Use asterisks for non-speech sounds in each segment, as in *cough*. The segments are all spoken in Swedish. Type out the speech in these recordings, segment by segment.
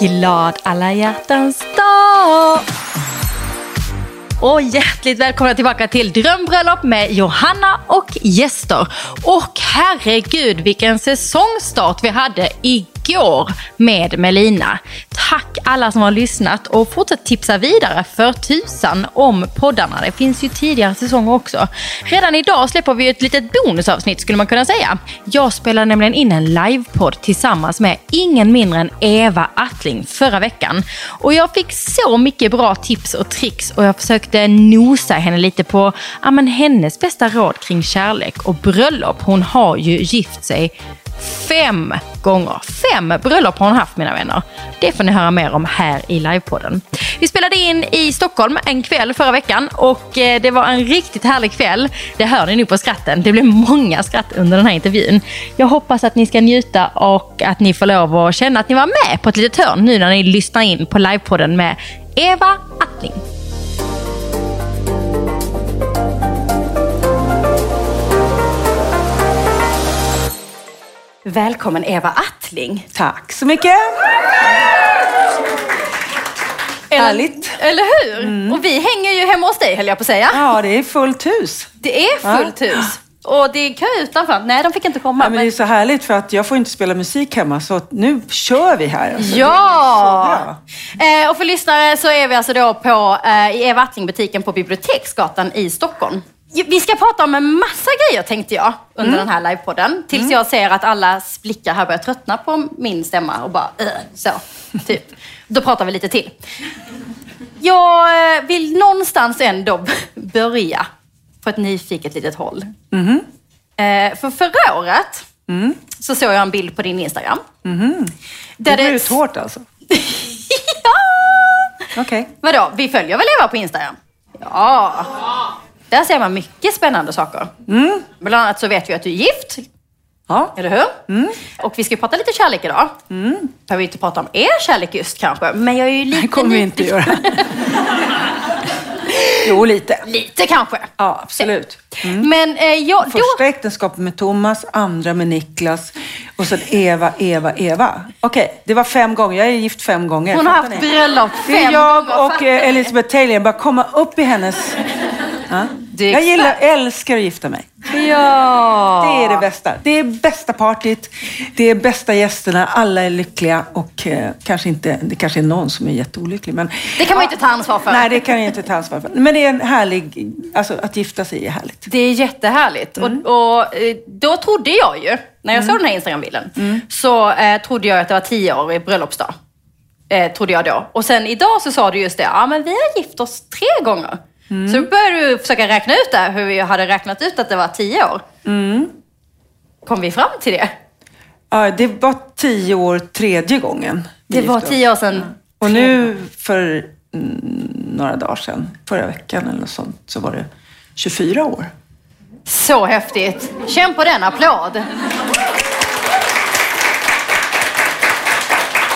glad alla hjärtans dag! Och hjärtligt välkomna tillbaka till Drömbröllop med Johanna och gäster. Och herregud vilken säsongstart vi hade igår med Melina. Tack alla som har lyssnat och fortsätt tipsa vidare för tusan om poddarna. Det finns ju tidigare säsonger också. Redan idag släpper vi ett litet bonusavsnitt skulle man kunna säga. Jag spelade nämligen in en livepodd tillsammans med ingen mindre än Eva Attling förra veckan. Och jag fick så mycket bra tips och tricks och jag försökte nosa henne lite på ja, men hennes bästa råd kring kärlek och bröllop. Hon har ju gift sig fem gånger. Fem bröllop har hon haft mina vänner. Det får ni höra mer om här i livepodden. Vi spelade in i Stockholm en kväll förra veckan och eh, det var en riktigt härlig kväll. Det hör ni nu på skratten. Det blev många skratt under den här intervjun. Jag hoppas att ni ska njuta och att ni får lov att känna att ni var med på ett litet hörn nu när ni lyssnar in på livepodden med Eva Attling. Välkommen Eva Attling. Tack så mycket. Härligt. Eller hur? Och vi hänger ju hemma hos dig höll jag på att säga. Ja, det är fullt hus. Det är fullt hus. Och det är kö utanför. Nej, de fick inte komma. Ja, men det är så härligt för att jag får inte spela musik hemma så nu kör vi här. Alltså. Ja! Eh, och för lyssnare så är vi alltså då på, eh, i Eva Attling-butiken på Biblioteksgatan i Stockholm. Vi ska prata om en massa grejer tänkte jag under den här livepodden. Tills jag ser att allas blickar här börjar tröttna på min stämma och bara så, typ. Då pratar vi lite till. Jag eh, vill någonstans ändå börja på ett nyfiket litet håll. Eh, för förra året så såg jag en bild på din Instagram. Det går ut hårt alltså. *laughs* ja! Okej. Vadå, vi följer väl Eva på Instagram? Ja. Där ser man mycket spännande saker. Bland annat så vet vi att du är gift, Ja. eller hur? Och vi ska ju prata lite kärlek idag. Mm. Behöver inte prata om er kärlek just kanske, men jag är ju lite Det kommer vi inte göra. *laughs* jo, lite. Lite kanske. Ja, absolut. Men eh, jag, då... Första äktenskapet med Thomas, andra med Niklas och sen Eva, Eva, Eva. Okej, det var fem gånger. Jag är gift fem gånger. Hon har haft bröllop Det är fem jag gånger. och eh, Elizabeth Taylor. Bara komma upp i hennes... Ja. Jag gillar, älskar att gifta mig. Ja. Det är det bästa. Det är bästa partyt, det är bästa gästerna, alla är lyckliga och eh, kanske inte, det kanske är någon som är jätteolycklig. Men, Det kan man ju inte ta ansvar för. Nej, det kan jag inte ta ansvar för. Men det är en härlig, alltså att gifta sig är härligt. Det är jättehärligt. Mm. Och, och eh, då trodde jag ju, när jag såg den här Instagram-bilden, Mm. så eh, trodde jag att det var tio år i bröllopsdag. Eh, trodde jag då. Och sen idag så sa du just det, ja men vi har gift oss tre gånger. Mm. Så då började du försöka räkna ut det, hur vi hade räknat ut att det var tio år. Mm. Kom vi fram till det? Ja, det var tio år tredje gången. Det var tio år sedan. Och nu för mm, några dagar sedan, förra veckan eller något sånt, så var det 24 år. Så häftigt. Känn på den, applåd.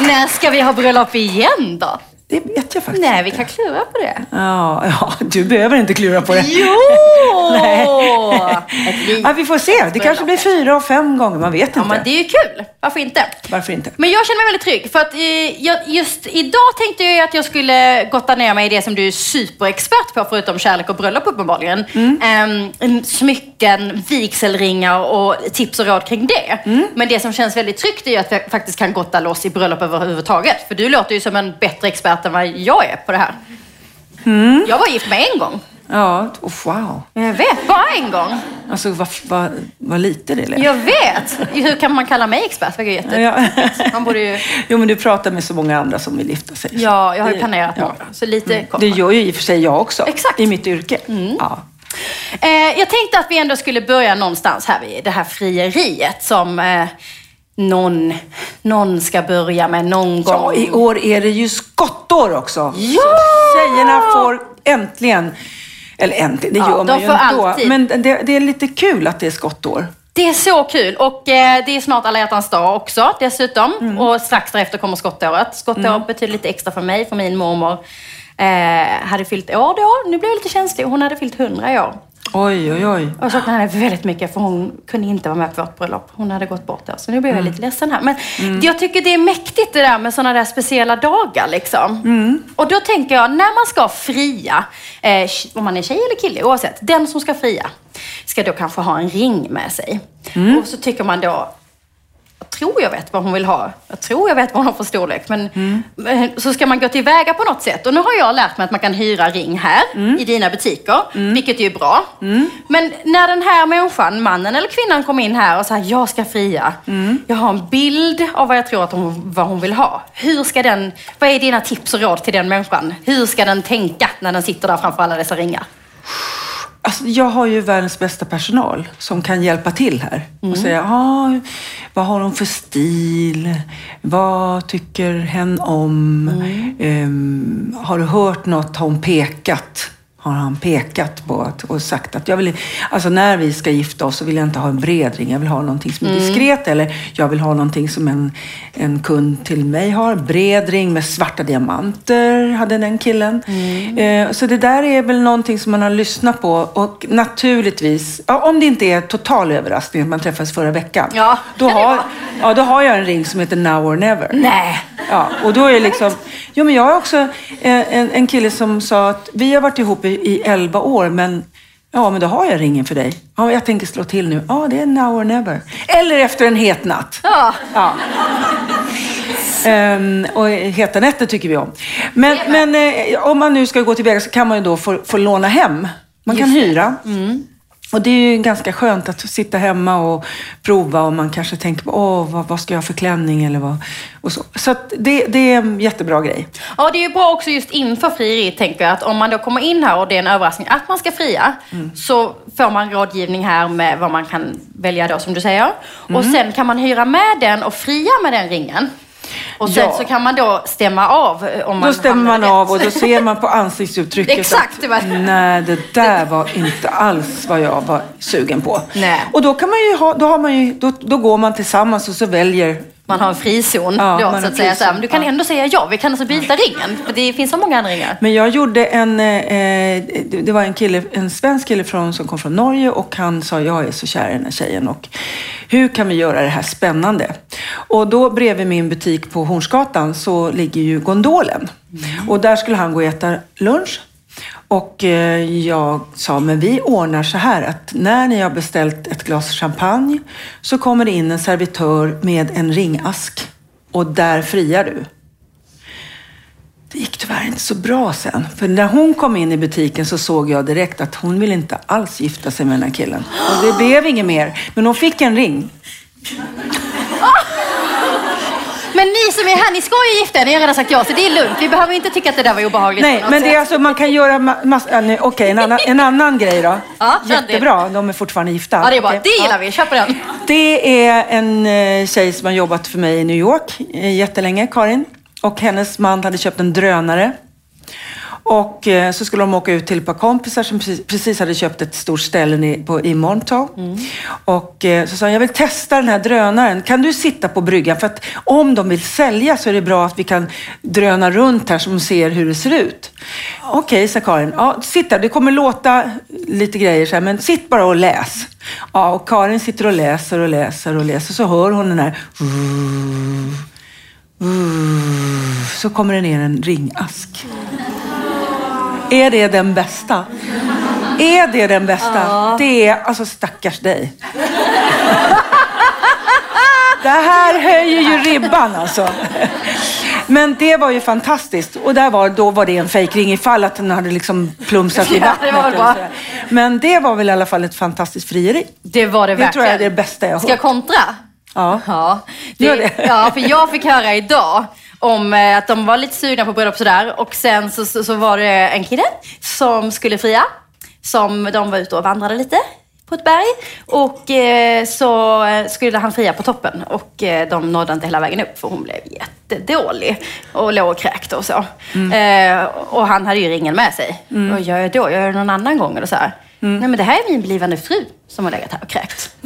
När ska vi ha bröllop igen då? Det vet jag faktiskt Nej, vi inte. kan klura på det. Ja, ja, du behöver inte klura på det. Jo! *laughs* Nej. Ja, vi får se. Det kanske blir fyra och fem gånger, man vet Ja, inte. men det är ju kul. Varför inte? Varför inte? Men jag känner mig väldigt trygg för att eh, jag, just idag tänkte jag att jag skulle gotta ner mig i det som du är superexpert på förutom kärlek och bröllop uppenbarligen. Ehm, smycken, vigselringar och tips och råd kring det. Men det som känns väldigt tryggt är att vi faktiskt kan gotta loss i bröllop överhuvudtaget. För du låter ju som en bättre expert än vad jag är på det här. Jag var gift med en gång. Ja, oh, wow. Jag vet, bara en gång. Alltså vad, vad, vad lite det lät. Jag vet! Hur kan man kalla mig expert? Det är jätte... Ja. Man borde ju... *laughs* Jo, men du pratar med så många andra som vill gifta sig. Ja, jag har ju Det- planerat ja. många. Så lite Det kommer. gör ju i och för sig jag också. Exakt. I mitt yrke. Ja. Eh, jag tänkte att vi ändå skulle börja någonstans här vid det här frieriet som eh, någon, någon ska börja med någon gång. ja, i år är det ju skottår också. Ja! Tjejerna får äntligen, eller äntligen, det Ja, gör de man ju får ändå. alltid. Men det, det är lite kul att det är skottår. Det är så kul och eh, det är snart alla hjärtans dag också dessutom. Mm. Och strax därefter kommer skottåret. Skottåret betyder lite extra för mig, för min mormor eh, hade fyllt år då. Nu blev jag lite känslig. Hon hade fyllt 100 i år. Oj, oj, oj. Jag saknar henne väldigt mycket för hon kunde inte vara med på vårt bröllop. Hon hade gått bort då. Så nu blev jag lite ledsen här. Men jag tycker det är mäktigt det där med sådana där speciella dagar liksom. Och då tänker jag, när man ska fria, eh, om man är tjej eller kille, oavsett. Den som ska fria ska då kanske ha en ring med sig. Och så tycker man då, tror jag vet vad hon vill ha. Jag tror jag vet vad hon har för storlek. Men mm. så ska man gå tillväga på något sätt. Och nu har jag lärt mig att man kan hyra ring här i dina butiker. Vilket är ju bra. Men när den här människan, mannen eller kvinnan, kom in här och sa jag ska fria. Jag har en bild av vad jag tror att hon, vad hon vill ha. Hur ska den, vad är dina tips och råd till den människan? Hur ska den tänka när den sitter där framför alla dessa ringar? Alltså, jag har ju världens bästa personal som kan hjälpa till här. Och säga, ah, vad har hon för stil? Vad tycker hen om? Ehm, har du hört något? Har hon pekat? Har han pekat på att, och sagt att jag vill, alltså när vi ska gifta oss så vill jag inte ha en bred ring. Jag vill ha någonting som är diskret eller jag vill ha någonting som en, en kund till mig har. Bred ring med svarta diamanter hade den killen. Eh, så det där är väl någonting som man har lyssnat på och naturligtvis, ja, om det inte är total överraskning att man träffades förra veckan. Ja, då, har, ja, då har jag en ring som heter Now or Never. Nej. Ja, och då är det liksom... Jo, men jag har också en, en, en kille som sa att vi har varit ihop i, i 11 år, men ja, men då har jag ringen för dig. Ja, jag tänker slå till nu. Ja, det är now or never. Eller efter en het natt. Ja. Ja. Ehm, och heta nätter tycker vi om. Men, men eh, om man nu ska gå tillväga så kan man ju då få, få låna hem. Man kan Just det. hyra. Och det är ju ganska skönt att sitta hemma och prova och man kanske tänker på åh, vad, vad ska jag ha för klänning eller vad. Och så så det, det är en jättebra grej. Ja, det är ju bra också just inför frieriet tänker jag att om man då kommer in här och det är en överraskning att man ska fria så får man rådgivning här med vad man kan välja då som du säger. Och sen kan man hyra med den och fria med den ringen. Och sen Ja. så kan man då stämma av eh, om man Då stämmer man rätt. av och då ser man på ansiktsuttrycket *laughs* Exakt, det var- att nej, det där var inte alls vad jag var sugen på. Nej. Och då kan man ju ha, då har man ju, då, då går man tillsammans och så väljer Man har en frizon Ja, då så att säga. Så här, men du kan Ja. ändå säga ja, vi kan alltså byta ringen. För det finns så många andra ringar. Men jag gjorde en, eh, det det var en kille, en svensk kille från, som kom från Norge och han sa jag är så kär i den här tjejen och hur kan vi göra det här spännande? Och då bredvid min butik på Hornsgatan så ligger ju Gondolen och där skulle han gå och äta lunch. Och eh, jag sa, men vi ordnar så här att när ni har beställt ett glas champagne så kommer det in en servitör med en ringask och där friar du. Det gick tyvärr inte så bra sen. För när hon kom in i butiken så såg jag direkt att hon ville inte alls gifta sig med den här killen. Och det blev inget mer. Men hon fick en ring. Men ni som är här, ni ska ju gifta er. Ni har redan sagt ja, så det är lugnt. Vi behöver inte tycka att det där var obehagligt. Nej, men det är alltså, man kan göra ma- massa... Okej, en, annan, en annan grej då. Ja. Jättebra, de är fortfarande gifta. Ja, det är bra. Okej. Det gillar Ja. vi. Kör på den. Det är en eh, tjej som har jobbat för mig i New York eh, jättelänge, Karin. Och hennes man hade köpt en drönare. Och eh, så skulle de åka ut till ett par kompisar som precis, precis hade köpt ett stort ställe i, på, i Montauk. Och eh, så sa han, jag vill testa den här drönaren. Kan du sitta på bryggan? För att om de vill sälja så är det bra att vi kan dröna runt här så de ser hur det ser ut. Okej, sa Karin. Ja, sitt där. Det kommer låta lite grejer så här, men sitt bara och läs. Ja, och Karin sitter och läser och läser och läser. Så hör hon den här... Så kommer det ner en ringask. Är det den bästa? Är det den bästa? Det är, alltså stackars dig. Det här höjer ju ribban alltså. Men det var ju fantastiskt. Och där var, då var det en fejkring ifall att den hade liksom plumsat i Ja, det vattnet. var. Men det var väl i alla fall ett fantastiskt frieri. Det var det Det verkligen. tror jag är det bästa jag har Ska jag hört. kontra? Ja. Ja, Gör det. ja, för jag fick höra idag om eh, att de var lite sugna på bröllop sådär. Och sen så, så, så var det en kille som skulle fria. Som de var ute och vandrade lite på ett berg. Och eh, så eh, skulle han fria på toppen. Och eh, de nådde inte hela vägen upp för hon blev jättedålig. Och låg och kräkte och så. Eh, och han hade ju ringen med sig. Och gör jag då? Gör jag det någon annan gång? Eller så här. Nej men det här är min blivande fru som har legat här och kräkt. *laughs*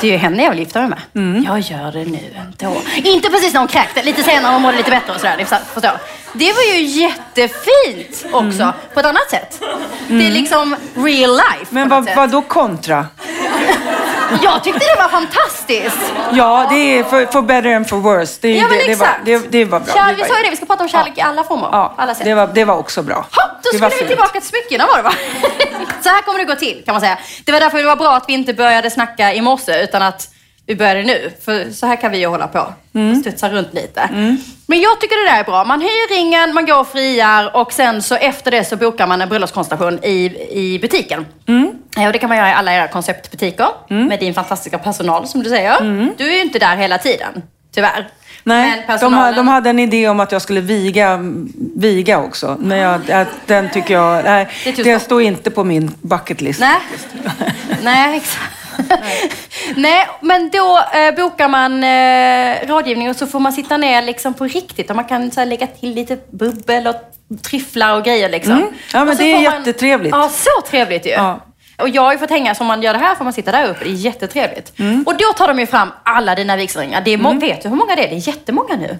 Det är ju henne jag vill gifta mig med. Mm. Jag gör det nu ändå. Inte precis när hon kräkte, lite senare hon mådde lite bättre och sådär. ni Förstår. Det var ju jättefint också, Mm. på ett annat sätt. Det är liksom real life. Men vad, vad då kontra? *laughs* Jag tyckte det var fantastiskt. Ja, det är for, for better and for worse. Det, Ja, men det, det, var, exakt. det, det var bra. Kär, vi sa ju det, vi ska prata om kärlek i alla former. ja, alla sätt. det, var, det var också bra. Ha, då skulle vi fint. tillbaka till smyckena var det va? Så här kommer det gå till kan man säga. Det var därför det var bra att vi inte började snacka i morse utan att vi började nu. För så här kan vi ju hålla på. Mm. Studsa runt lite. Men jag tycker det där är bra. Man hyr ringen, man går och friar och sen så efter det så bokar man en bröllopskonstellation i, i butiken. Mm. Ja, och det kan man göra i alla era konceptbutiker med din fantastiska personal som du säger. Du är ju inte där hela tiden, tyvärr. Mm. Nej, Men de, personalen- de hade en idé om att jag skulle viga, viga också. Men jag, jag, den tycker jag, nej, Det det, står inte på min bucket list. Nej, *laughs* nej exakt. Nej, men då eh, bokar man eh, rådgivning och så får man sitta ner liksom på riktigt och man kan så här, lägga till lite bubbel och tryfflar och grejer liksom. Mm. Ja, men det är man- jättetrevligt. Ja, så trevligt ju. Ja. Och jag har ju fått hänga, som man gör det här får man sitta där uppe. Det är jättetrevligt. Mm. Och då tar de ju fram alla dina vigselringar. Det är må- Vet du hur många det är? Det är jättemånga nu.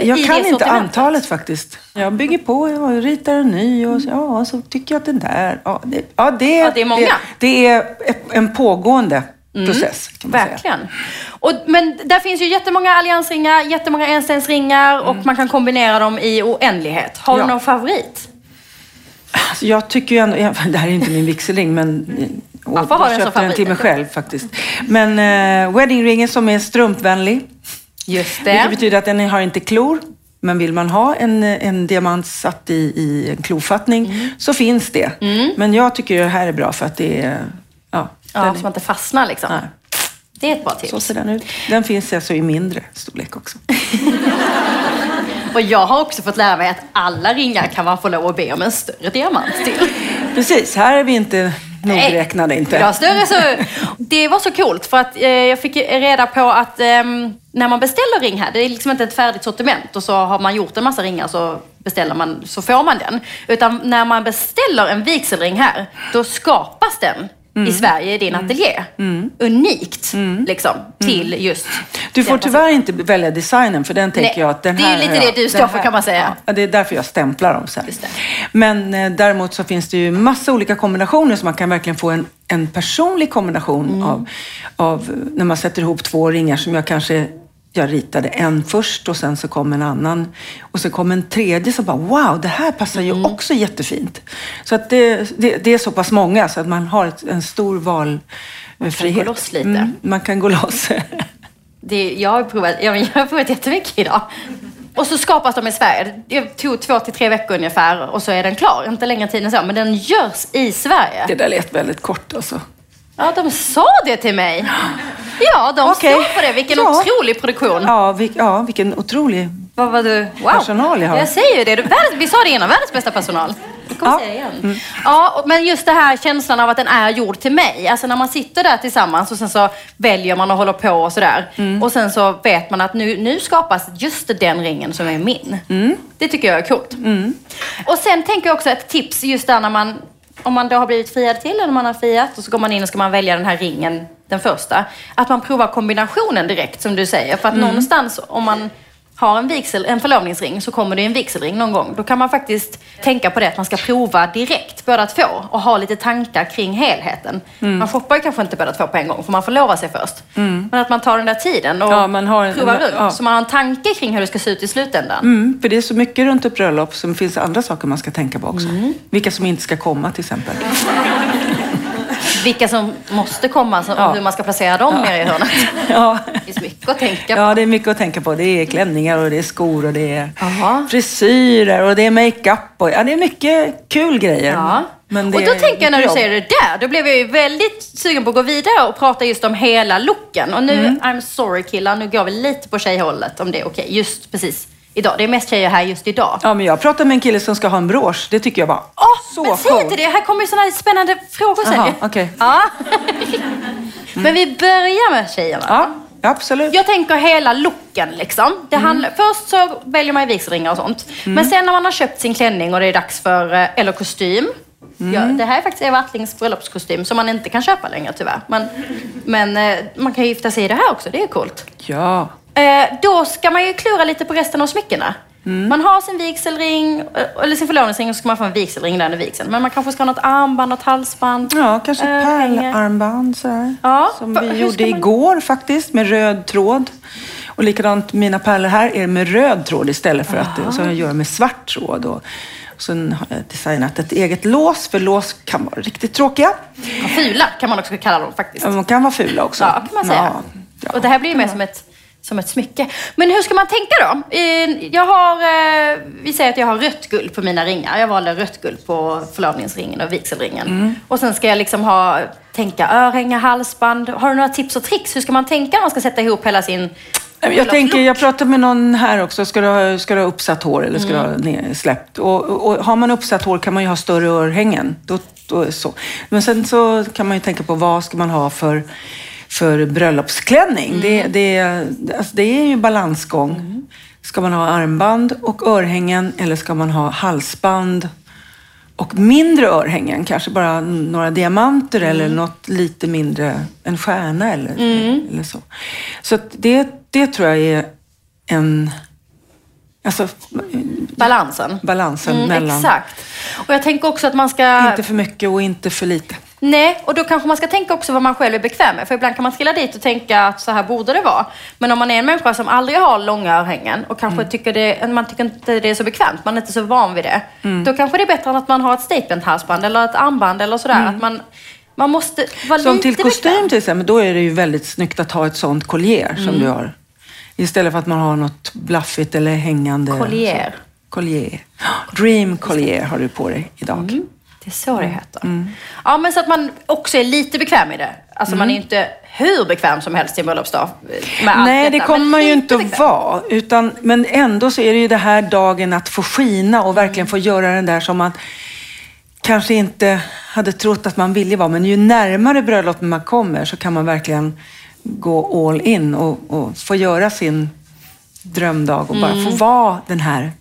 Jag kan inte antalet faktiskt. Jag bygger på, jag ritar en ny och så, ja, så tycker jag att den där... Ja, det, ja, det, Ja, det är många. Mm. Det, det är en pågående process kan man säga. Verkligen. Och, men där finns ju jättemånga alliansringar, jättemånga enstensringar och man kan kombinera dem i oändlighet. Har du Mm. Ja. någon favorit? Alltså, jag tycker ju ändå, *laughs* det här är inte min vigselring, men jag köpte den till mig själv faktiskt. Men uh, weddingringen som är strumpvänlig, Just vilket betyder att den har inte klor. Men vill man ha en, en diamant satt i, i en klofattning Mm. så finns det. Men jag tycker det här är bra för att det är... Ja, Ja, så man inte fastnar liksom. Nej. Det är ett bra så tips. ser den ut. Den finns alltså i mindre storlek också. *laughs* Och jag har också fått lära mig att alla ringar kan man få lov att be om en större diamant till. Precis, här är vi inte nogräknade inte. Ja, större så. Det var så coolt för att eh, jag fick reda på att ehm, när man beställer ring här, det är liksom inte ett färdigt sortiment och så har man gjort en massa ringar så beställer man, så får man den. Utan när man beställer en vigselring här, då skapas den Mm. i Sverige i din ateljé. Unikt, liksom, till just Du får tyvärr inte välja designen för den tänker Nej, jag att den det är här... lite jag- det du står för, kan man säga. Ja, det är därför jag stämplar dem sen. Men eh, däremot så finns det ju massa olika kombinationer så man kan verkligen få en, en personlig kombination Mm. av, av när man sätter ihop två ringar som jag kanske jag ritade en först och sen så kom en annan. Och så kom en tredje som bara, wow, det här passar ju Mm. också jättefint. Så att det, det, det är så pass många så att man har ett, en stor valfrihet. gå loss lite. Mm, man kan gå loss. *laughs* Det, jag, har provat, ja, men jag har provat jättemycket idag. Och så skapas de i Sverige. Det tog två till tre veckor ungefär och så är den klar. Inte längre tid än så, men den görs i Sverige. det där lät väldigt kort alltså. Ja, de sa det till mig. Ja, de Okej. står för det. Vilken Ja. otrolig produktion. Ja, vil, ja vilken otrolig... Vad var du? Wow. Personal jag har. Jag säger ju det. Världens, vi sa det innan, världens bästa personal. Jag kommer Ja. säga det igen. Ja, och- men just det här känslan av att den är gjord till mig. Alltså när man sitter där tillsammans och sen så väljer man och håller på och sådär. Mm. Och sen så vet man att nu, nu skapas just den ringen som är min. Mm. Det tycker jag är coolt. Och sen tänker jag också ett tips just där när man, om man då har blivit friad till eller man har friat och så går man in och ska man välja den här ringen, den första. Att man provar kombinationen direkt som du säger. För att Mm. någonstans om man har en, vigsel, en förlovningsring så kommer det en vigselring någon gång. Då kan man faktiskt tänka på det att man ska prova direkt båda två och ha lite tankar kring helheten. Mm. Man shoppar ju kanske inte båda två på en gång för man får lova sig först. Men att man tar den där tiden och Ja, man har en- provar runt. ja. Så man har en tanke kring hur det ska se ut i slutändan. Mm, för det är så mycket runt ett bröllop som finns andra saker man ska tänka på också. Vilka som inte ska komma till exempel. Vilka som måste komma så, och Ja. hur man ska placera dem nere i hörnet. *laughs* Ja. Det finns mycket att tänka på. ja, det är mycket att tänka på. Det är klänningar och det är skor och det är Jaha. frisyrer och det är makeup. Och, ja, det är mycket kul grejer. Ja. Men det och då tänker jag när du jobb. säger det där, då blev jag ju väldigt sugen på att gå vidare och prata just om hela looken. Och nu, Mm. I'm sorry killar, nu går vi lite på tjejhållet om det är okej. Just precis idag. Det är mest tjejer här just idag. Ja, men jag pratade med en kille som ska ha en brosch. Det tycker jag bara, Åh, så men säg inte det. Här kommer ju sådana spännande frågor sen Jaha, ju. okej. Ja. *laughs* men vi börjar med tjejerna. Ja, absolut. Jag tänker hela looken liksom. Det handlar, Först så väljer man vigselringar och sånt. Men sen när man har köpt sin klänning och det är dags för, eh, eller kostym. Ja, det här är faktiskt Eva Attlings bröllopskostym som man inte kan köpa längre tyvärr. Men, men eh, man kan gifta sig i det här också, det är coolt. Ja. Eh, då ska man ju klura lite på resten av smyckena. Man har sin vigselring, eh, eller sin förlovningsring och så ska man få en vigselring där under vigseln. Men man kanske ska ha något armband, något halsband. Ja, kanske ett örhänge. pärlarmband så här. Ja, Som vi gjorde man- igår faktiskt med röd tråd. Och likadant mina pärlor här är med röd tråd istället för att det- så jag gör med svart tråd. Och, och sen har jag designat ett eget lås, för lås kan vara riktigt tråkiga. Ja, Fula kan man också kalla dem faktiskt. De kan vara fula också. Ja, kan man säga. Ja, ja. Och det här blir ju mer som ett, som ett smycke. Men hur ska man tänka då? Eh, Jag har, eh, vi säger att jag har rött guld på mina ringar. Jag valde rött guld på förlovningsringen och vigselringen. Mm. Och sen ska jag liksom ha, tänka örhänge, halsband. Har du några tips och tricks? Hur ska man tänka när man ska sätta ihop hela sin Jag tänker, jag pratade med någon här också. Ska du ha, ska du ha uppsatt hår eller ska du Mm. ha ner, släppt? Och, och, har man uppsatt hår kan man ju ha större örhängen. Då, då så. Men sen så kan man ju tänka på vad ska man ha för, för bröllopsklänning. Mm. Det, det, alltså det är ju balansgång. Ska man ha armband och örhängen eller ska man ha halsband och mindre örhängen? Kanske bara några diamanter eller Mm. något lite mindre, en stjärna eller, eller så. Så det, det tror jag är en... Alltså balansen. balansen Mm, mellan... Exakt. Och jag tänker också att man ska... Inte för mycket och inte för lite. Nej, och då kanske man ska tänka också vad man själv är bekväm med. För ibland kan man trilla dit och tänka att så här borde det vara. Men om man är en människa som aldrig har långa örhängen och kanske tycker det, man tycker inte det är så bekvämt, man är inte så van vid det. Då kanske det är bättre än att man har ett statement-halsband eller ett armband eller sådär. Att man, man måste vara Som lite till kostym bekväm. till exempel, då är det ju väldigt snyggt att ha ett sånt collier Mm. som du har. Istället för att man har något blaffigt eller hängande. Collier. Collier. Dream collier har du på dig idag. Mm. Det är så det heter. Mm. Ja, men så att man också är lite bekväm i det. Alltså man är ju inte hur bekväm som helst till en bröllopsdag. Nej, det kommer man ju inte att vara. Utan, men ändå så är det ju det här dagen att få skina och verkligen få göra den där som man kanske inte hade trott att man ville vara. Men ju närmare bröllopet man kommer så kan man verkligen gå all in och, och få göra sin drömdag och bara få vara den här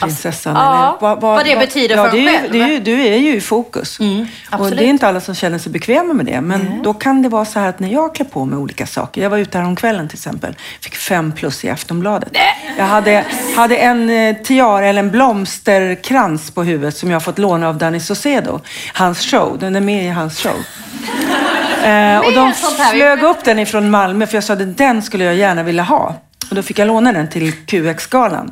prinsessan. Mm. Alltså, ja, eller vad det betyder ja, för en ju, själv. det är ju, Du är ju i fokus. och absolut. det är inte alla som känner sig bekväma med det. Men då kan det vara så här att när jag klär på mig olika saker. Jag var ute här om kvällen till exempel. Fick fem plus i Aftonbladet. Jag hade, hade en eh, tiara eller en blomsterkrans på huvudet som jag fått låna av Danny Saucedo. Hans show. Den är med i hans show. *laughs* Eh, och de flög upp den ifrån Malmö för jag sa att den skulle jag gärna vilja ha. Och då fick jag låna den till QX-galan.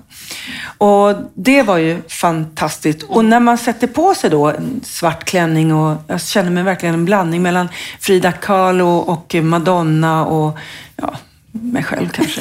Och det var ju fantastiskt. Och när man sätter på sig då en svart klänning och jag känner mig verkligen en blandning mellan Frida Kahlo och Madonna och ja, mig själv kanske.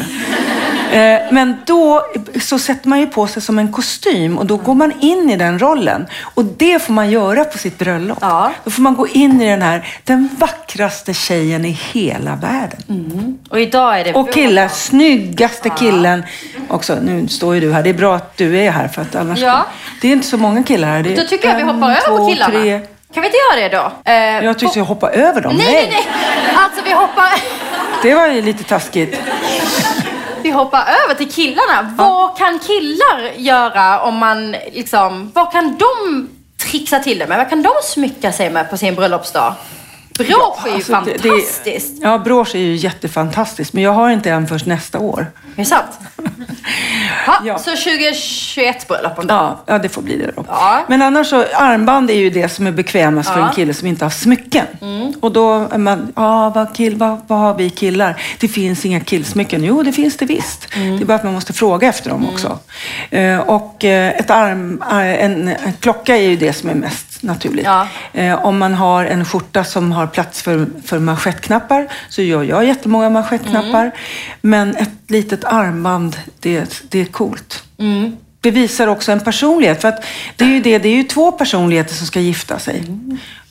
Eh, Men då så sätter man ju på sig som en kostym och då går man in i den rollen. Och det får man göra på sitt bröllop. Ja. Då får man gå in i den här, den vackraste tjejen i hela världen. Och idag är det... Och killar, snyggaste killen. Också, nu står ju du här. Det är bra att du är här för att annars... Ja. Det är inte så många killar här. Det är Då tycker jag vi en, hoppar över på killarna. Tre. Kan vi inte göra det då? Eh, Jag tyckte jag hoppa över dem. Nej, nej, nej. Alltså vi hoppar, *laughs* Det var ju lite taskigt. *laughs* vi hoppar över till killarna. Vad kan killar göra om man liksom... Vad kan de trixa till det med? Vad kan de smycka sig med på sin bröllopsdag? Brosch är ju Alltså, det- det- fantastiskt. Ja, brosch är ju jättefantastiskt. Men jag har inte en först nästa år. Är det sant? Ha, Ja. Så 2021 bröllop om det. Ja, ja, det får bli det då. Ja. Men annars så, armband är ju det som är bekvämast för. Mm. en kille som inte har smycken. Och då är man, ja, vad, kill, vad, vad har vi killar? Det finns inga killsmycken. Jo, det finns det visst. Mm. Det är bara att man måste fråga efter dem också. Eh, och eh, ett arm, eh, en, en klocka är ju det som är mest naturligt. Ja. Eh, om man har en skjorta som har plats för, för manschettknappar så gör jag jättemånga manschettknappar. Mm. Men ett litet armband, det, det är coolt. Mm. Det visar också en personlighet. För att det är ju det, det är ju två personligheter som ska gifta sig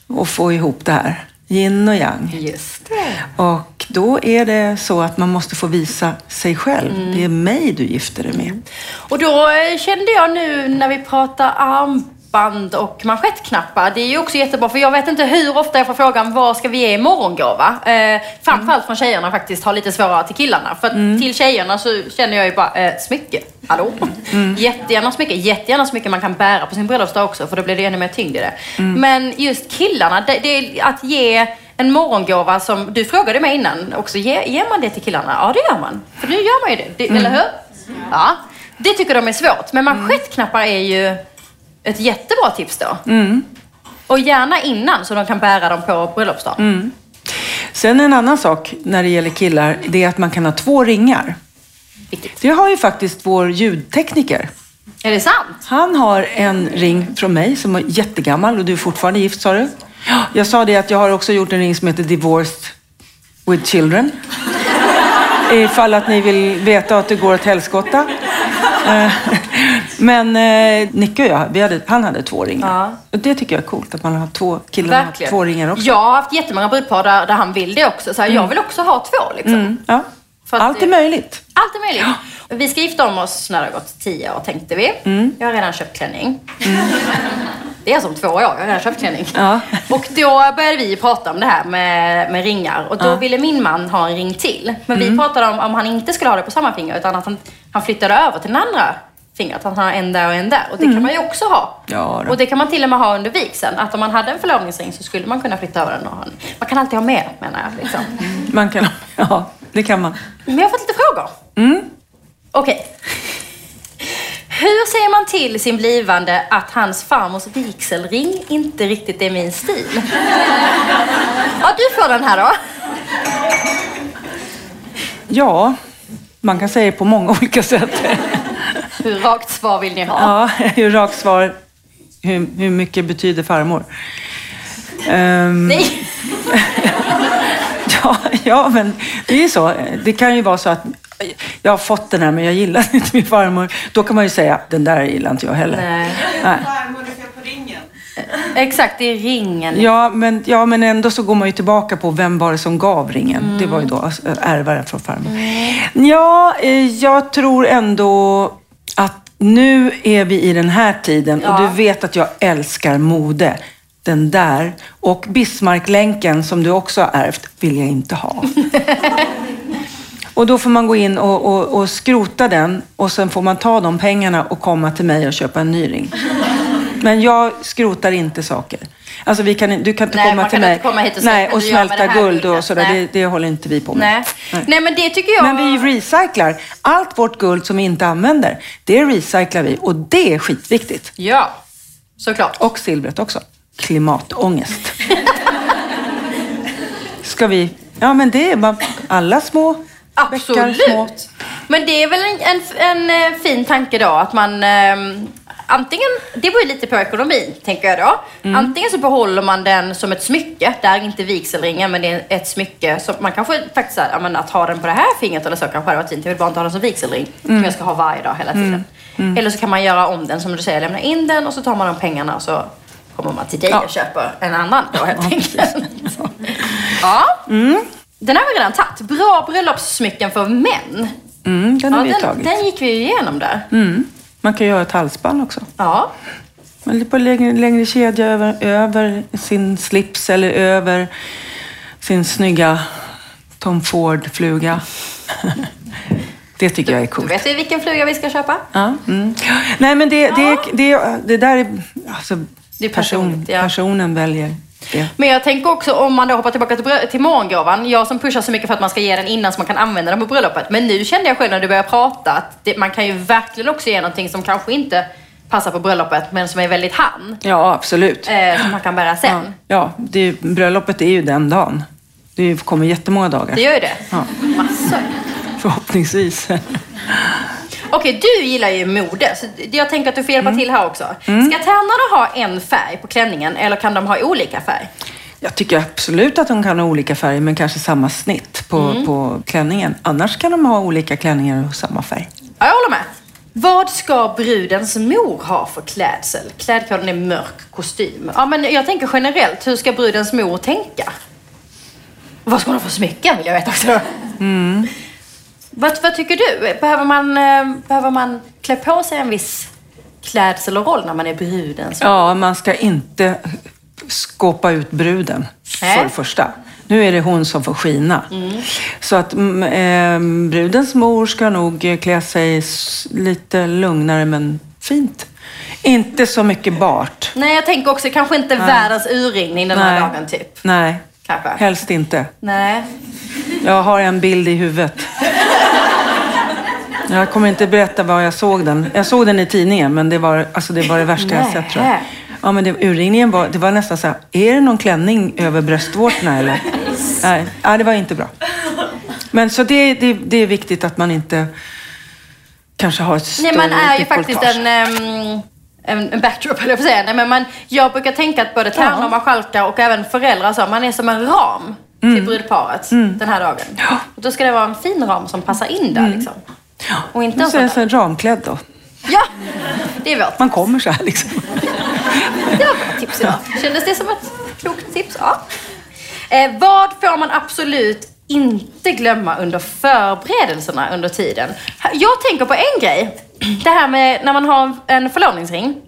och få ihop det här. Yin och yang. Just det. Och då är det så att man måste få visa sig själv. Det är mig du gifter dig med. Och då eh, kände jag nu när vi pratar armband halsband och manschettknappar. Det är ju också jättebra för jag vet inte hur ofta jag får frågan vad ska vi ge i morgongåva? Eh, framförallt från tjejerna faktiskt har lite svårare till killarna. För att till tjejerna så känner jag ju bara eh, smycke. Hallå? Jättegärna smycke. Jättegärna smycke man kan bära på sin bröllopsdag också för då blir det ännu mer tyngd i det. Men just killarna, det, det att ge en morgongåva som du frågade mig innan också. Ge, ger man det till killarna? Ja, det gör man. För nu gör man ju det. det Eller hur? Ja. Det tycker de är svårt. Men manschettknappar är ju ett jättebra tips då. Och gärna innan så de kan bära dem på bröllopsdagen. Sen en annan sak när det gäller killar, det är att man kan ha två ringar. Viktigt. Det har ju faktiskt vår ljudtekniker. Är det sant? Han har en ring från mig som är jättegammal och du är fortfarande gift sa du? Ja, Jag sa det att jag har också gjort en ring som heter Divorced with Children. *laughs* Ifall att ni vill veta att det går åt helskotta. *laughs* Men eh, Nicke och jag, vi hade, han hade två ringar. Ja. Och det tycker jag är coolt, att man har två killar har två ringar också. Jag har haft jättemånga brudpar där, där han vill det också. Så här, Jag vill också ha två liksom. Mm, ja. Att Allt är möjligt. Allt är möjligt. Vi ska gifta om oss när det har gått tio år tänkte vi. Mm. Jag har redan köpt klänning. Det är som två år, jag har redan köpt klänning. Ja. Och då började vi prata om det här med, med ringar. Och då ville min man ha en ring till. Men Mm. vi pratade om om han inte skulle ha det på samma finger utan att han, han flyttade över till den andra fingret. Att han har en där och en där. Och det kan man ju också ha. Mm. Ja och det kan man till och med ha under vigseln. Att om man hade en förlovningsring så skulle man kunna flytta över den. Och ha en. Man kan alltid ha mer menar jag. Liksom. *laughs* Man kan, ja, det kan man. Men jag har fått lite frågor. Mm. Okej. Hur säger man till sin blivande att hans farmors vigselring inte riktigt är min stil? Ja, du får den här då. Ja, man kan säga på många *laughs* olika sätt. Hur rakt svar vill ni ha? Ja, *laughs* hur rakt svar. Hur, hur mycket betyder farmor? Ehm, Nej. *laughs* ja, ja, men det är ju så. Det kan ju vara så att jag har fått den här men jag gillar *laughs* inte min farmor. Då kan man ju säga, den där gillar inte jag heller. Nej. Nej. Exakt, det är ringen. Ja men, ja, men ändå så går man ju tillbaka på vem var det som gav ringen. Det var ju då alltså, ärvaren från farmor. Ja, eh, jag tror ändå nu är vi i den här tiden och Ja. du vet att jag älskar mode. Den där och Bismarcklänken som du också har ärvt vill jag inte ha. *laughs* Och då får man gå in och, och, och skrota den och sen får man ta de pengarna och komma till mig och köpa en ny ring. Men jag skrotar inte saker. Alltså vi kan, du kan inte Nej, komma man till kan mig inte komma hit och nej, "Men och smälta guld och guldet." sådär. Nej. Det, det håller inte vi på med. Nej. Nej, men det tycker jag... Men vi recyclar. Allt vårt guld som vi inte använder, det recyclar vi och det är skitviktigt. Ja, såklart. Och silvret också. Klimatångest. *laughs* Ska vi... Ja, men det är bara alla små bäckar små. Absolut. Men det är väl en, en, en eh, fin tanke då att man ehm, antingen, det beror ju lite på ekonomin tänker jag då. Mm. Antingen så behåller man den som ett smycke, där är inte vigselringen men det är ett smycke. Så man kanske faktiskt säger, ja, men att ha den på det här fingret eller så kanske hade varit fint. Jag vill bara inte ha den som vigselring Mm. som jag ska ha varje dag hela tiden. Eller så kan man göra om den som du säger, lämna in den och så tar man de pengarna och så kommer man till dig Ja. och köper en annan då helt enkelt. *laughs* Ja. Mm. Den har vi redan tagit. Bra bröllopssmycken för män. Mm, den Ja, den, tagit. den gick vi igenom där. Mm. Man kan göra ett halsband också. Ja. Lite på längre, längre kedja över, över sin slips eller över sin snygga Tom Ford-fluga. *laughs* det tycker jag är Du coolt. vet vi vilken fluga vi ska köpa? Ja, mm. Nej, men det, det, det, det där är... Alltså, Det är person, ja. Personen väljer det. Men jag tänker också om man då hoppar tillbaka till, till morgongåvan. Jag som pushar så mycket för att man ska ge den innan så man kan använda den på bröllopet. Men nu kände jag själv när du började prata att det, man kan ju verkligen också ge någonting som kanske inte passar på bröllopet men som är väldigt han. Ja, absolut. Eh, som man kan bära sen. Ja, det, är- bröllopet är ju den dagen. Det kommer jättemånga dagar. Det gör ju det. Ja. Massor. Förhoppningsvis. Okej, du gillar ju mode. Så jag tänker att du får hjälpa Mm. till här också. Ska tärnorna ha en färg på klänningen eller kan de ha olika färg? Jag tycker absolut att de kan ha olika färger, men kanske samma snitt på, Mm. på klänningen. Annars kan de ha olika klänningar och samma färg. Ja, jag håller med. Vad ska brudens mor ha för klädsel? Klädkoden är mörk kostym. Ja, men jag tänker generellt, hur ska brudens mor tänka? Vad ska hon ha för smycken vill jag veta också. Vad, vad tycker du? Behöver man, eh, behöver man klä på sig en viss klädsel och roll när man är bruden. Så. Ja, man ska inte skåpa ut bruden Nej. för det första. Nu är det hon som får skina. Så att mm, eh, brudens mor ska nog eh, klä sig lite lugnare men fint. Inte så mycket bart. Nej, jag tänker också kanske inte världens urringning den här Nej. dagen typ. Nej, Kanske. helst inte. Nej. Jag har en bild i huvudet. *laughs* Jag kommer inte berätta var jag såg den. Jag såg den i tidningen, men det var, alltså det, var det värsta jag sett tror jag. Nej. Ja, men det, urringningen var, det var nästan så här, är det någon klänning över bröstvårtorna eller? *laughs* Nej, ja, det var inte bra. Men så det, det, det är viktigt att man inte kanske har ett Nej, större man är ju faktiskt en, ehm, en, en backdrop, höll jag säga. Nej, men man, jag brukar tänka att både tärnor och marskalkar och även föräldrar, så, man är som en ram Mm. till brudparet den här dagen. Och då ska det vara en fin ram som passar in där. Liksom. Och inte en sån där. det så ramklädd då. Ja, det är vårt. Man kommer så här liksom. *laughs* Det var bra tips idag. Kändes det som ett klokt tips? Ja. Eh, vad får man absolut inte glömma under förberedelserna under tiden? Jag tänker på en grej. Det här med när man har en förlovningsring.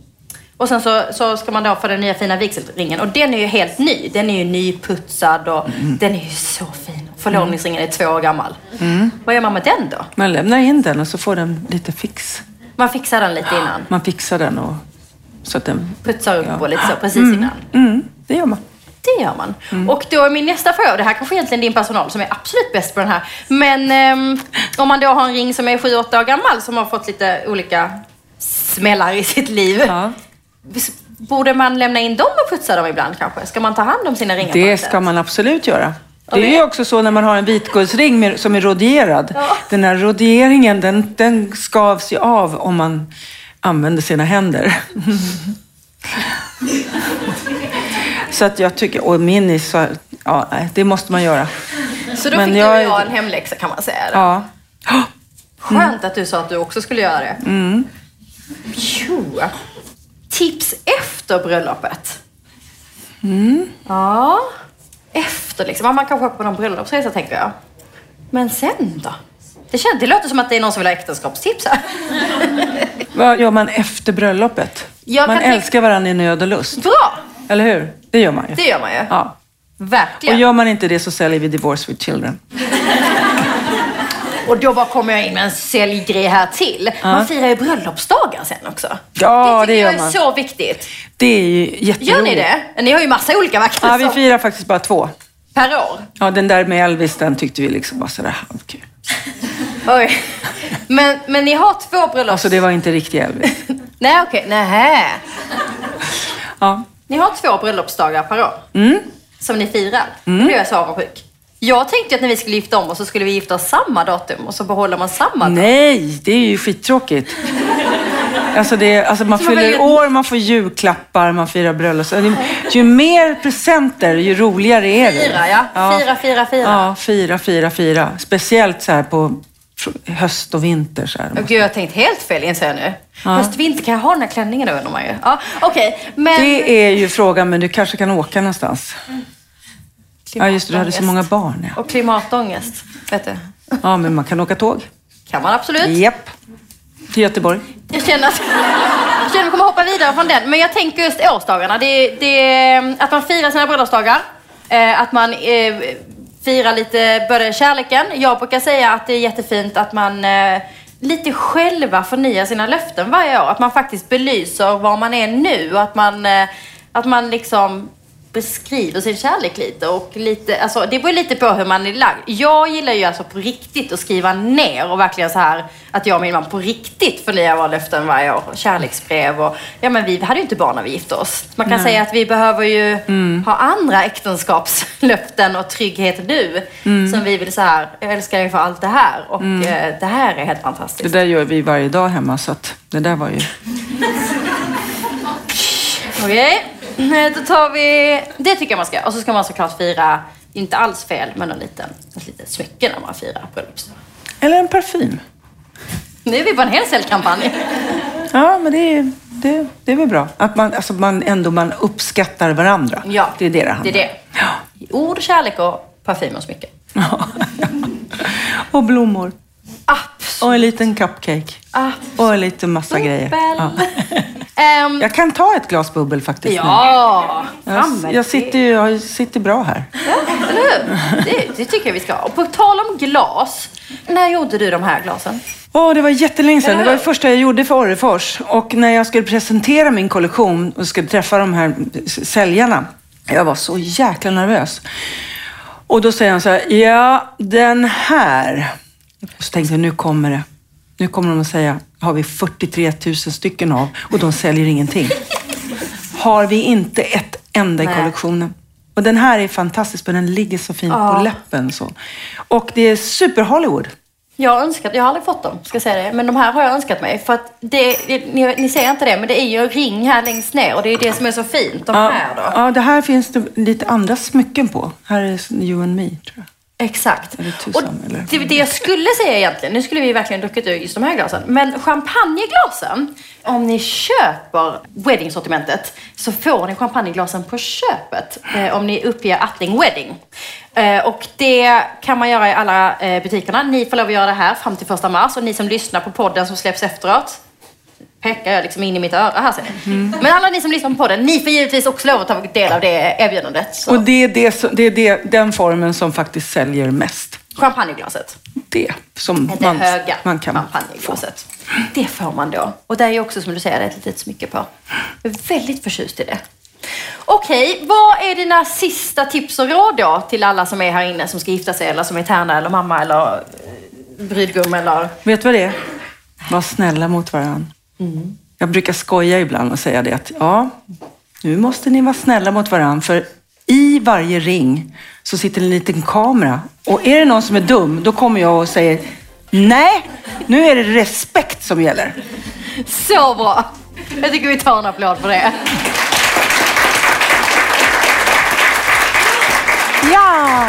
Och sen så, så ska man då få den nya fina vigselringen. Och den är ju helt ny. Den är ju nyputsad och den är ju så fin. Förlovningsringen är två år gammal. Vad gör man med den då? Man lämnar in den och så får den lite fix. Man fixar den lite innan. Man fixar den och så att den... Putsar upp Ja. och lite så precis innan. Mm, det gör man. Det gör man. Och då är min nästa fråga, det här kanske egentligen din personal som är absolut bäst på den här. Men ehm, om man då har en ring som är 7-8 år gammal som har fått lite olika smällar i sitt liv. Ja. Borde man lämna in dem och putsa dem ibland kanske? Ska man ta hand om sina ringar Det ska man absolut göra. Det är ju också så när man har en vitguldsring som är rodierad. Ja. Den här roderingen, den, den skavs ju av om man använder sina händer. *laughs* så att jag tycker, och min är så, ja, det måste man göra. Så då Men fick jag- jag en hemläxa kan man säga. Ja. *gasps* Skönt att du sa att du också skulle göra det. Mm. Tjo. Tips efter bröllopet? Mm. Ja, efter liksom. Man kanske åker på någon bröllopsresa tänker jag. Men sen då? Det, känns, det låter som att det är någon som vill ha äktenskapstips här. *laughs* Vad gör man efter bröllopet? Jag man tänka- älskar varandra i nöd och lust. Bra! Eller hur? Det gör man ju. Det gör man ju. Ja. Och Verkligen. gör man inte det så säljer vi Divorce with Children. *laughs* Och då bara kommer jag in med en säljgrej här till. Man firar ju bröllopsdagar sen också. Ja, det det gör jag är man. så viktigt. Det är ju jätteroligt. Gör ni det? Ni har ju massa olika vackra Ja, vi firar faktiskt bara två. per år. Ja, den där med Elvis, den tyckte vi liksom var sådär halvkul. *laughs* Oj. Men, men ni har två bröllops... Alltså det var inte riktigt Elvis. *laughs* Nej, okej. Nej. Ja. Ni har två bröllopsdagar per år. Mm. Som ni firar. Då blir jag så avundsjuk. Jag tänkte att när vi skulle gifta om oss så skulle vi gifta oss samma datum och så behåller man samma datum. Nej, det är ju skittråkigt. Alltså, det, alltså man fyller år, man får julklappar, man firar bröllop. Så det- Ju mer presenter, ju roligare är det. Fira, ja. Fira, fira, fira. Ja, fira, fira, fira. Speciellt så här på höst och vinter. Så här. Gud, jag har tänkt helt fel inser jag nu. Höst, vinter, kan jag ha den här klänningen undrar man ju. Ja, okej. men... Det är ju frågan, men du kanske kan åka någonstans. Ja, just det, du hade så många barn. Ja, Och klimatångest, vet du. ja men man kan åka tåg. Kan man absolut. Japp. Till Göteborg. Jag känner att jag känner att vi kommer hoppa vidare från den. Men jag tänker just årsdagarna. Det, det, att man firar sina bröllopsdagar. Eh, att man eh, firar lite både kärleken. Jag brukar säga att det är jättefint att man eh, lite själva förnyar sina löften varje år. Att man faktiskt belyser var man är nu. Att man, att man liksom beskriver sin kärlek lite och lite, alltså det beror lite på hur man är lagd. Jag gillar ju alltså på riktigt att skriva ner och verkligen så här att jag och min man på riktigt förnyar våra löften varje år. Kärleksbrev och, ja men vi hade ju inte barn när vi gifte oss. Man kan säga att vi behöver ju ha andra äktenskapslöften och trygghet nu. Som vi vill så här, jag älskar dig för allt det här och eh, det här är helt Det fantastiskt. där gör vi varje dag hemma, så att det där var ju... *laughs* Okej, Eh, då tar vi... Det tycker jag man ska. Och så ska man såklart fira, inte alls fel, men en liten, ett litet smycke när man firar bröllopsdag. Eller en parfym. Nu är vi på en hel säljkampanj. Ja, men det är, det, det är väl bra. Att man, alltså man ändå man uppskattar varandra. Ja, det är det det handlar det är det. Ja. Ord, kärlek och parfym och smycke. Ja. *laughs* och blommor. Och en liten cupcake. Ah, Och en liten massa grejer. Ja. *laughs* Ehm, Jag kan ta ett glas bubbel faktiskt ja, Jag, jag, sitter, jag sitter bra här. Hur? Det, det tycker jag vi ska ha. Och på tal om glas. När gjorde du de här glasen? Åh, det var jättelänge sedan. Det var det första jag gjorde för Orrefors. Och när jag skulle presentera min kollektion och skulle träffa de här säljarna. Jag var så jäkla nervös. Och då säger han så här, ja, den här. Och så tänkte jag, nu kommer det. Nu kommer de att säga, har vi 43 000 stycken av och de säljer ingenting. Har vi inte ett enda i kollektionen. Och den här är fantastisk, för den ligger så fint Ja. på läppen. Så. Och det är super Hollywood. Jag önskat, jag har aldrig fått dem, ska jag säga det. Men de här har jag önskat mig. För att det, ni, ni ser inte det, men det är ju en ring här längst ner. Och det är det som är så fint. De Ja, här då. ja, det här finns det lite andra smycken på. Här är You and Me, tror jag. Exakt. Eller tusan, och eller? det, det jag skulle säga egentligen, nu skulle vi verkligen druckit ur just de här glasen, men champagneglasen, om ni köper wedding-sortimentet så får ni champagneglasen på köpet eh, om ni uppger Attling Wedding. Eh, och det kan man göra i alla eh, butikerna. Ni får lov att göra det här fram till första mars och ni som lyssnar på podden som släpps efteråt, pekar jag liksom in i mitt öra här ser ni. Mm. Men alla ni som lyssnar på podden, ni får givetvis också lov att ta del av det erbjudandet. Så. Och det är, det, det är det, den formen som faktiskt säljer mest. Champagneglaset. Det som Det man, höga man kan få. champagneglaset. Det får man då. Och det är också som du säger, ett litet smycke på. Jag är väldigt förtjust i det. Okej, vad är dina sista tips och råd då till alla som är här inne som ska gifta sig eller som är tärna eller mamma eller eh, brudgum eller... Vet du vad det är? Var snälla mot varandra. Mm. Jag brukar skoja ibland och säga det att ja, nu måste ni vara snälla mot varandra. För i varje ring så sitter en liten kamera. Och är det någon som är dum, då kommer jag och säger nej, nu är det respekt som gäller. Så bra! Jag tycker vi tar en applåd för det. Ja!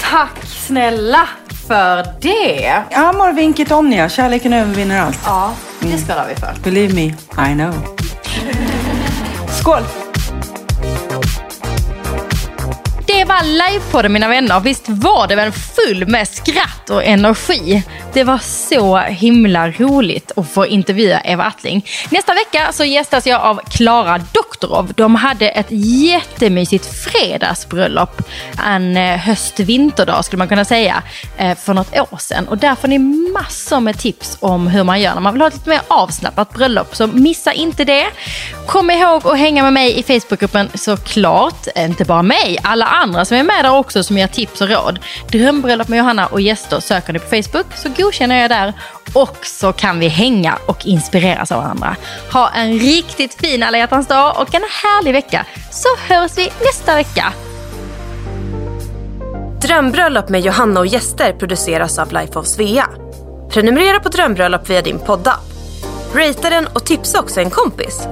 Tack snälla för det. Amor vinkit omnia, kärleken övervinner allt. Ja, det ska vi för. Believe me, I know. Skål! Var livepodden mina vänner. Visst var det väl full med skratt och energi? Det var så himla roligt att få intervjua Eva Attling. Nästa vecka så gästas jag av Klara Doktorov. De hade ett jättemysigt fredagsbröllop. En eh, höst-vinterdag skulle man kunna säga. Eh, för något år sedan. Och där får ni massor med tips om hur man gör när man vill ha ett lite mer avslappnat bröllop. Så missa inte det. Kom ihåg att hänga med mig i Facebookgruppen såklart. Inte bara mig, alla andra som är med där också som ger tips och råd. Drömbröllop med Johanna och gäster söker ni på Facebook så godkänner jag där. Och så kan vi hänga och inspireras av varandra. Ha en riktigt fin alla hjärtans dag och en härlig vecka. Så hörs vi nästa vecka. Drömbröllop med Johanna och gäster produceras av Life of Svea. Prenumerera på Drömbröllop via din poddapp. Ratea den och tipsa också en kompis.